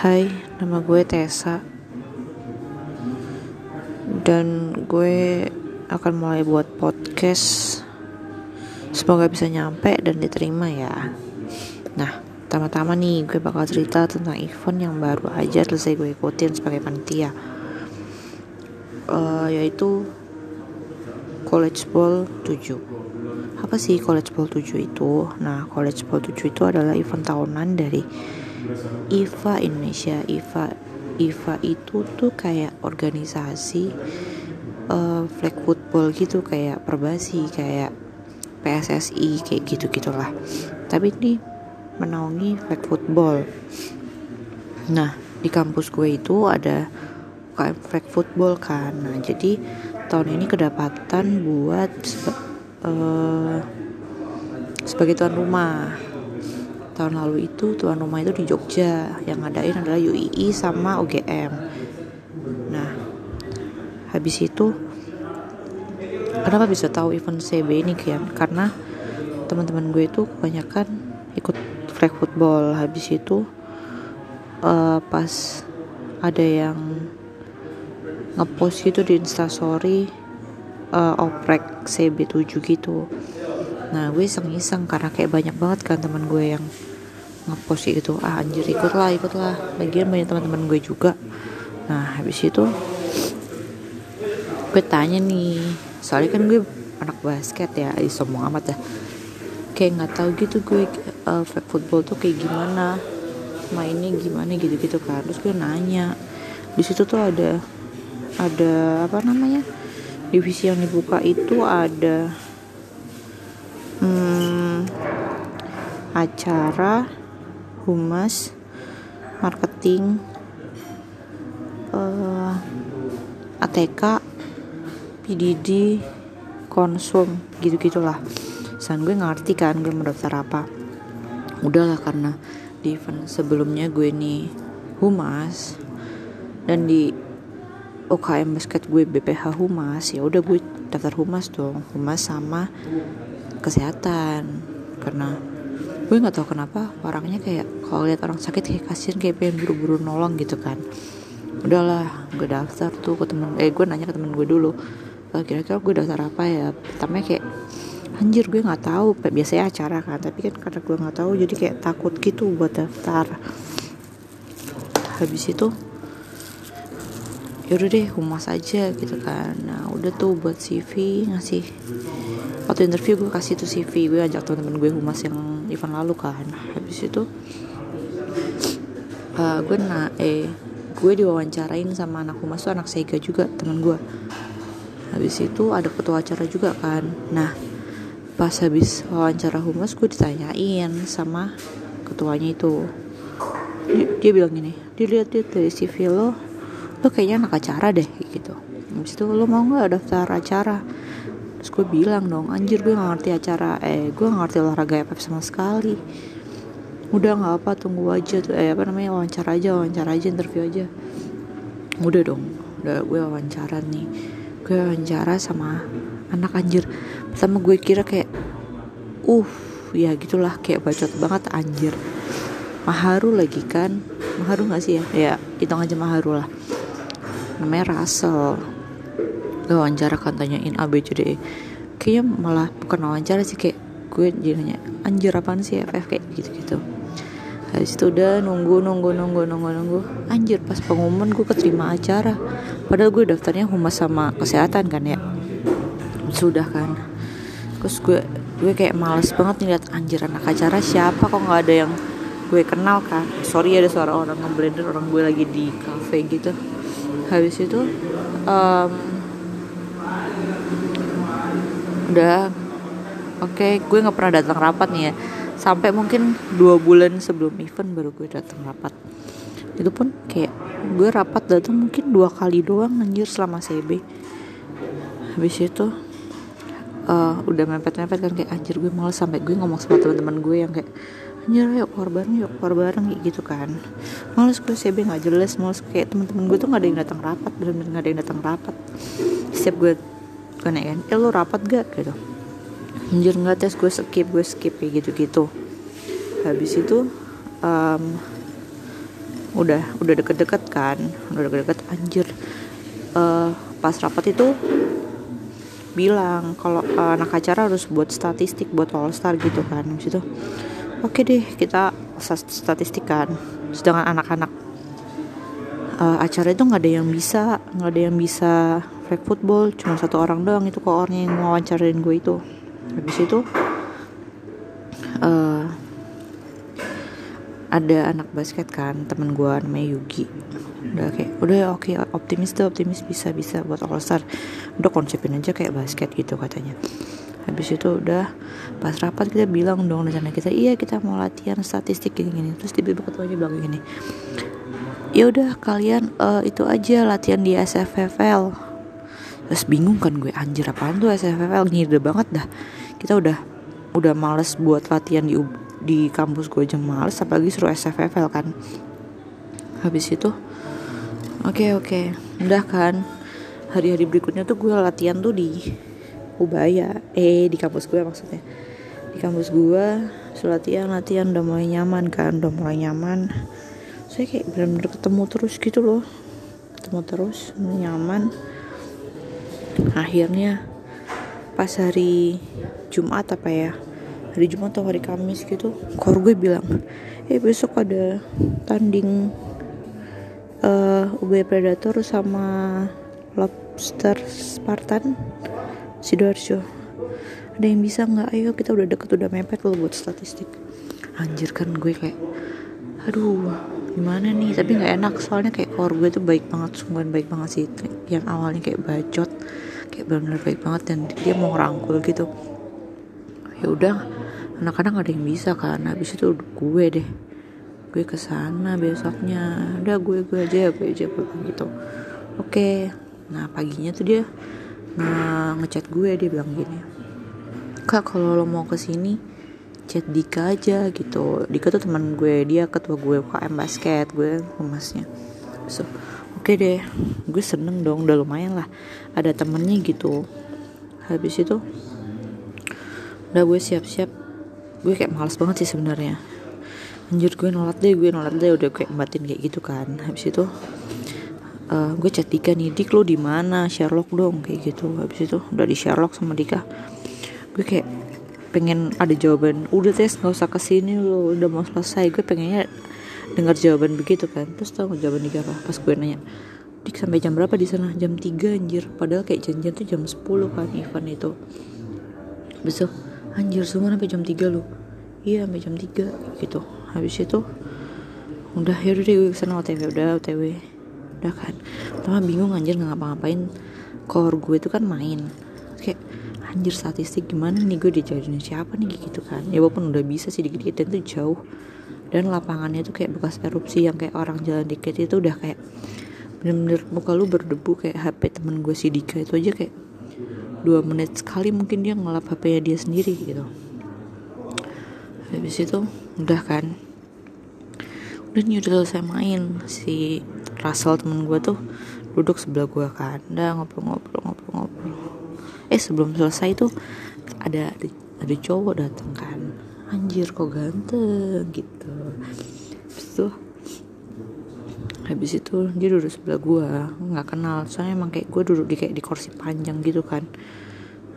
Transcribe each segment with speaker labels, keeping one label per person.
Speaker 1: Hai, nama gue Tessa. Dan gue akan mulai buat podcast. Semoga bisa nyampe dan diterima ya. Nah, pertama-tama nih gue bakal cerita tentang event yang baru aja selesai gue ikutin sebagai panitia. Uh, Yaitu College Ball 7 Apa sih College Ball 7 itu? Nah, College Ball 7 itu adalah event tahunan dari IFA Indonesia IFA IFA itu tuh kayak organisasi uh, flag football gitu kayak perbasi kayak PSSI kayak gitu gitulah tapi ini menaungi flag football. Nah di kampus gue itu ada UKM flag football kan. Nah jadi tahun ini kedapatan buat uh, sebagai tuan rumah tahun lalu itu tuan rumah itu di Jogja. Yang ngadain adalah UII sama UGM nah habis itu kenapa bisa tahu event CB ini kian? Karena teman-teman gue itu kebanyakan ikut flag football. Habis itu uh, pas ada yang ngepost gitu di instastory uh, oprek CB7 gitu. Nah gue iseng-iseng karena kayak banyak banget kan teman gue yang ngepost gitu. Ah anjir ikutlah ikutlah. Bagian banyak teman-teman gue juga. Nah habis itu gue tanya nih. Soalnya kan gue anak basket ya eh, sombong amat ya. Kayak nggak tahu gitu gue uh, flag football tuh kayak gimana mainnya gimana gitu-gitu kan. Terus gue nanya di situ tuh ada ada apa namanya? Divisi yang dibuka itu ada hmm, acara humas marketing eh, ATK PDD konsum gitu gitulah san gue ngerti kan gue mau daftar apa. Udahlah karena di event sebelumnya gue nih humas dan di UKM basket gue BPH humas ya udah gue daftar humas dong. Humas sama kesehatan karena gue nggak tahu kenapa orangnya kayak kalau lihat orang sakit kayak kasihan kayak pengen buru-buru nolong gitu kan. Udahlah gue daftar tuh ke temen eh gue nanya ke temen gue dulu eh, kira-kira gue daftar apa ya? Pertama kayak anjir gue nggak tahu. Biasanya acara kan tapi kan karena gue nggak tahu jadi kayak takut gitu buat daftar. Habis itu yaudah deh humas aja gitu kan. Nah udah tuh buat CV ngasih waktu interview gue kasih tuh CV gue ajak temen-temen gue humas yang event lalu kan. Habis itu uh, gue na eh gue diwawancarain sama anak humas tuh anak Sega juga teman gue. Habis itu ada ketua acara juga kan. Nah pas habis wawancara humas gue ditanyain sama ketuanya itu. Dia, dia bilang gini dilihat dia dari CV lo lo kayaknya anak acara deh gitu. Habis itu lo mau nggak daftar acara terus gue bilang dong anjir gue gak ngerti acara eh gue gak ngerti olahraga apa sama sekali. Udah nggak apa tunggu aja tuh eh apa namanya wawancara aja wawancara aja interview aja. Udah dong udah gue wawancara nih. Gue wawancara sama anak anjir. Pertama gue kira kayak uh ya gitulah kayak bacot banget anjir. Maharu lagi kan? Maharu gak sih ya? Ya hitung aja Maharu lah. Namanya Russell gue wawancara kan tanyain A B C D E. Kayaknya malah bukan wawancara sih kayak gue jadi nanya anjir apaan sih FF kayak gitu gitu habis itu udah nunggu nunggu nunggu nunggu nunggu. Anjir pas pengumuman gue keterima acara. Padahal gue daftarnya humas sama kesehatan kan ya. Sudah kan. Terus gue gue kayak males banget nih liat anjir anak acara siapa? Kok nggak ada yang gue kenal kan sorry ada suara orang ngeblender orang gue lagi di cafe gitu. Habis itu um, udah. Oke okay, gue nggak pernah datang rapat nih ya. Sampai mungkin dua bulan sebelum event baru gue datang rapat. Itu pun kayak gue rapat datang mungkin dua kali doang anjir selama CB habis itu uh, udah mepet-mepet kan kayak anjir gue malah sampai gue ngomong sama teman-teman gue yang kayak anjir ayo keluar bareng yuk keluar bareng gitu kan. Males gue CB nggak jelas males. Kayak teman-teman gue tuh nggak ada yang datang rapat bener-bener nggak ada yang datang rapat. Setiap gue kan ya kan? Eh lo rapat gak gitu? Anjir nggak tes. Gue skip gue skip kayak gitu gitu habis itu um, udah udah deket-deket kan? Udah deket-deket. Anjir. Uh, pas rapat itu bilang kalau uh, anak acara harus buat statistik buat all star gitu kan. Habis itu oke okay deh kita statistik kan. Sedangkan anak-anak uh, acara itu nggak ada yang bisa nggak ada yang bisa flag football cuma satu orang doang itu kok orangnya yang wawancarain gue itu. Habis itu uh, ada anak basket kan temen gue namanya Yugi. Udah kayak udah oke okay, optimis tuh optimis bisa bisa buat all star udah konsepin aja kayak basket gitu katanya. Habis itu udah pas rapat kita bilang dong rencana kita iya kita mau latihan statistik gini gini. Terus tiba-tiba ketuanya bilang gini ya udah kalian uh, itu aja latihan di SFFL terus bingung kan gue anjir apaan tuh SFFL ngide banget dah. Kita udah udah males buat latihan di di kampus gue aja males apalagi suruh SFFL kan. Habis itu oke okay, oke. Okay. udah kan hari-hari berikutnya tuh gue latihan tuh di Ubaya. Eh di kampus gue maksudnya. Di kampus gue latihan latihan udah mulai nyaman kan udah mulai nyaman. Saya kayak benar-benar ketemu terus gitu loh. Ketemu terus nyaman akhirnya pas hari Jumat apa ya hari Jumat atau hari Kamis gitu kor gue bilang eh besok ada tanding uh, UB Predator sama Lobster Spartan Sidoarjo. Ada yang bisa nggak? Ayo kita udah deket udah mepet loh buat statistik. Anjir kan gue kayak aduh gimana nih? Tapi nggak enak soalnya kayak kor gue tuh baik banget sungguhan baik banget sih. Yang awalnya kayak bacot kayak benar-benar baik banget dan dia mau rangkul gitu. Ya udah anak-anak ada yang bisa kan. Habis itu gue deh. Gue ke sana besoknya. Udah gue gue aja gue aja gue gitu. Oke. Nah paginya tuh dia nah, ngechat gue dia bilang gini. Kak kalau lo mau ke sini chat Dika aja gitu. Dika tuh teman gue dia ketua gue UKM basket gue emasnya so oke okay deh gue seneng dong udah lumayan lah. Ada temennya gitu. Habis itu udah gue siap-siap. Gue kayak males banget sih sebenarnya. Anjir gue nolak deh gue nolak deh udah kayak batin kayak gitu kan. Habis itu uh, gue chat Dika nih Dik lo di mana? Sherlock dong kayak gitu. Habis itu udah di Sherlock sama Dika. Gue kayak pengen ada jawaban udah tes nggak usah ke sini lo udah mau selesai. Gue pengennya dengar jawaban begitu kan. Terus tau jawaban Dika apa pas gue nanya Dik sampai jam berapa di sana? Jam 3 anjir. Padahal kayak janjian tuh jam 10 kan event itu. Besok anjir semua sampai jam 3 lu. Iya sampai jam 3 gitu. Habis itu udah yaudah deh gue ke sana otw udah otw udah kan. Pertama bingung anjir nggak ngapa-ngapain. Core gue itu kan main. Kayak anjir statistik gimana nih? Gue dijajarin siapa nih? Gitu kan. Ya walaupun udah bisa sih dikit-dikit dan tuh jauh dan lapangannya tuh kayak bekas erupsi yang kayak orang jalan dikit itu udah kayak bener-bener muka lu berdebu kayak HP temen gue si Dika itu aja kayak dua menit sekali mungkin dia ngelap HP-nya dia sendiri gitu. Habis itu udah kan. Udah nih udah selesai main si Russell temen gue tuh duduk sebelah gue kan. Udah ngobrol-ngobrol-ngobrol-ngobrol eh sebelum selesai tuh ada ada, cowok datang kan anjir kok ganteng gitu. Habis itu habis itu dia duduk sebelah gue nggak kenal soalnya emang kayak gue duduk di kayak di kursi panjang gitu kan.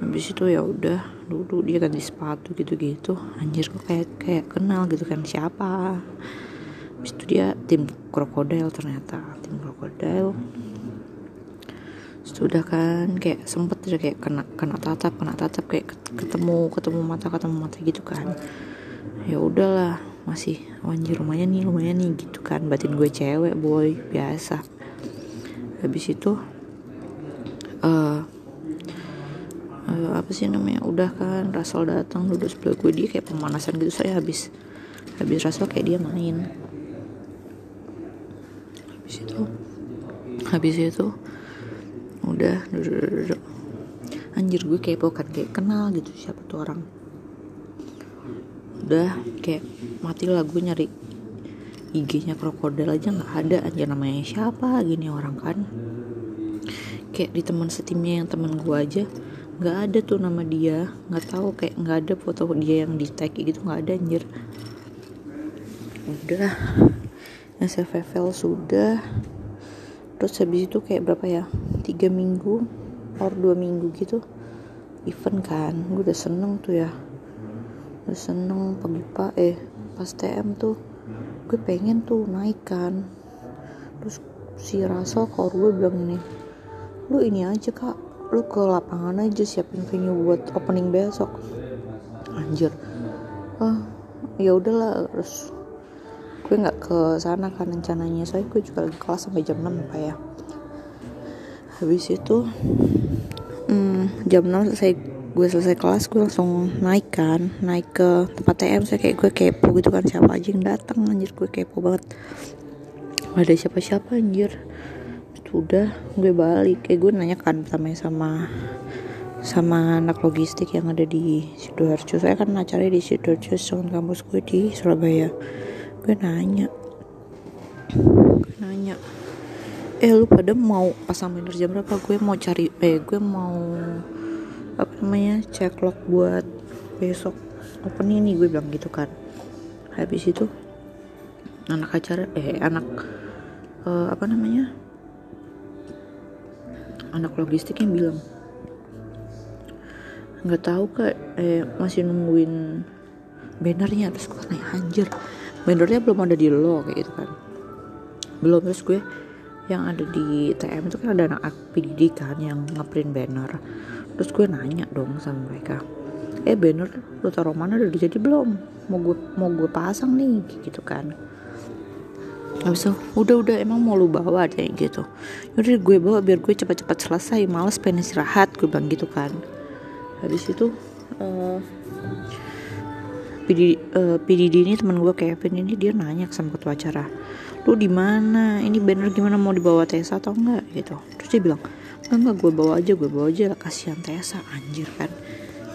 Speaker 1: Habis itu ya udah duduk dia ganti sepatu gitu-gitu. Anjir kok kayak kayak kenal gitu kan siapa? Habis itu dia tim krokodil ternyata tim krokodil sudah kan kayak sempet dia kayak kena kena tatap kena tatap kayak ketemu ketemu mata ketemu mata gitu kan. Ya udahlah masih anjir rumahnya nih lumayan nih gitu kan. Batin gue cewek boy biasa. Habis itu uh, uh, apa sih namanya udah kan Rasel datang duduk sebelah gue dia kayak pemanasan gitu saya habis habis Rasel kayak dia main. Habis itu habis itu udah anjir gue kayak bukan kayak kenal gitu siapa tuh orang. Udah kayak mati lah gue nyari IG-nya krokodil aja nggak ada aja namanya siapa gini orang kan? Kayak di teman setimnya yang teman gue aja nggak ada tuh nama dia. Nggak tahu kayak nggak ada foto dia yang di tag gitu nggak ada anjir. Udah. SFFL sudah terus habis itu kayak berapa ya tiga minggu or dua minggu gitu event kan gue udah seneng tuh ya. Udah seneng pagi pak eh pas TM tuh gue pengen tuh naik kan. Terus si Raso kor gue bilang ini lu ini aja kak lu ke lapangan aja siapin venue buat opening besok. Anjir. Ah ya udahlah terus gue nggak ke sana kan rencananya. Soalnya gue juga lagi kelas sampai jam 6 apa ya. Habis itu hmm, jam 6 selesai gue selesai kelas gue langsung naik kan. Naik ke tempat TM saya kayak gue kepo gitu kan siapa aja yang datang anjir gue kepo banget. Gak ada siapa-siapa anjir. Sudah gue balik. Kayak gue nanya kan pertama sama sama anak logistik yang ada di sidoarjo. Saya kan acaranya di sidoarjo soal kampus gue di Surabaya gue nanya. Gue nanya. Eh lu pada mau pasang banner jam berapa? Gue mau cari eh gue mau apa namanya cek log buat besok open ini gue bilang gitu kan. Habis itu anak acara eh anak uh, apa namanya anak logistik yang bilang nggak tahu kak eh masih nungguin bannernya. Terus gue nanya anjir bannernya belum ada di lo kayak gitu kan. Belum terus gue yang ada di TM itu kan ada anak PDD kan yang ngeprint banner. Terus gue nanya dong sama mereka eh banner lu taruh mana? Udah jadi belum? Mau gue mau gue pasang nih gitu kan. Habis itu udah udah emang mau lu bawa? Kayak gitu. Yaudah gue bawa biar gue cepat-cepat selesai Males pengen istirahat gue bilang gitu kan. Habis itu uh, PDD, uh, PDD ini teman gue Kevin ini dia nanya sama ketua acara lu di mana? Ini banner gimana? Mau dibawa Tessa atau enggak? Gitu. Terus dia bilang enggak enggak gue bawa aja gue bawa aja kasihan Tessa anjir kan.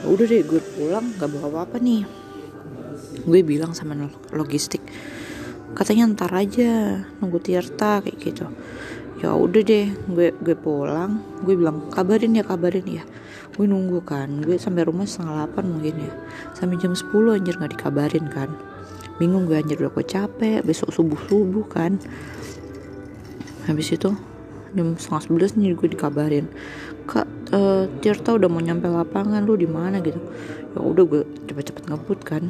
Speaker 1: Ya udah deh gue pulang gak bawa apa, apa nih. Gue bilang sama logistik katanya ntar aja nunggu Tirta kayak gitu ya udah deh gue gue pulang. Gue bilang kabarin ya kabarin ya. Gue nunggu kan gue sampai rumah setengah delapan mungkin ya. Sampai jam 10 anjir nggak dikabarin kan. Bingung gue anjir udah gue capek besok subuh subuh kan. Habis itu jam setengah sebelas nih gue dikabarin. Kak uh, Tirta udah mau nyampe lapangan lu di mana? Gitu. Ya udah gue cepet-cepet ngebut kan.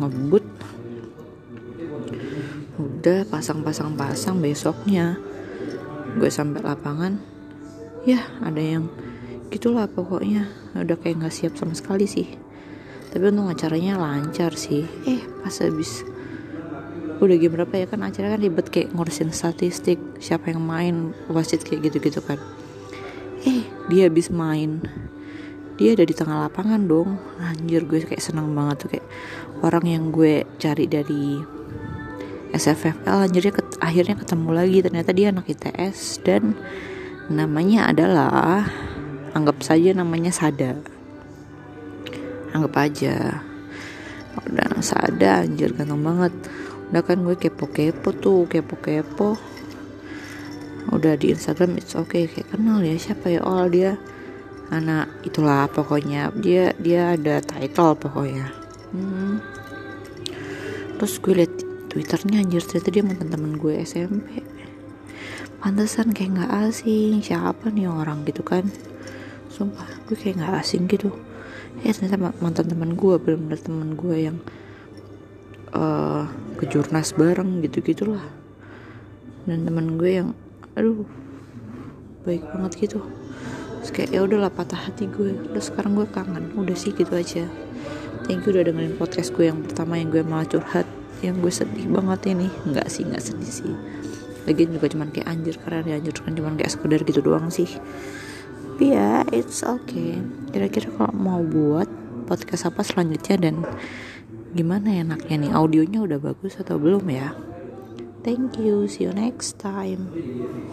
Speaker 1: Ngebut. Udah pasang-pasang pasang besoknya gue sampai lapangan ya ada yang gitulah pokoknya. Udah kayak nggak siap sama sekali sih. Tapi untung acaranya lancar sih. Eh pas habis udah game berapa ya? Kan acara kan ribet kayak ngurusin statistik siapa yang main wasit kayak gitu-gitu kan. Eh dia habis main. Dia ada di tengah lapangan dong. Anjir gue kayak seneng banget tuh kayak orang yang gue cari dari SFFL anjirnya ket, akhirnya ketemu lagi. Ternyata dia anak ITS dan namanya adalah anggap saja namanya Sada. Anggap aja. Udah Sada anjir ganteng banget. Udah kan gue kepo-kepo tuh kepo-kepo. Udah di Instagram it's okay. Kayak kenal ya siapa ya? Oh dia anak itulah pokoknya. Dia dia ada title pokoknya. Hmm. terus gue liat twitternya anjir. Ternyata dia mantan temen gue SMP pantesan kayak nggak asing. Siapa nih orang gitu kan? Sumpah gue kayak nggak asing gitu. Ya ternyata mantan teman gue benar-benar teman gue yang uh, ke jurnas bareng gitu gitulah dan teman gue yang aduh baik banget gitu. Terus kayak ya udahlah patah hati gue. Terus sekarang gue kangen. Udah sih gitu aja. Thank you udah dengerin podcast gue yang pertama yang gue malah curhat yang gue sedih banget ini. Nggak sih nggak sedih sih. Lagian juga cuman kayak anjir karena dianjurkan cuman kayak sekedar gitu doang sih. Tapi ya it's okay. Kira-kira kalau mau buat podcast apa selanjutnya dan gimana ya enaknya nih? Audionya udah bagus atau belum ya? Thank you. See you next time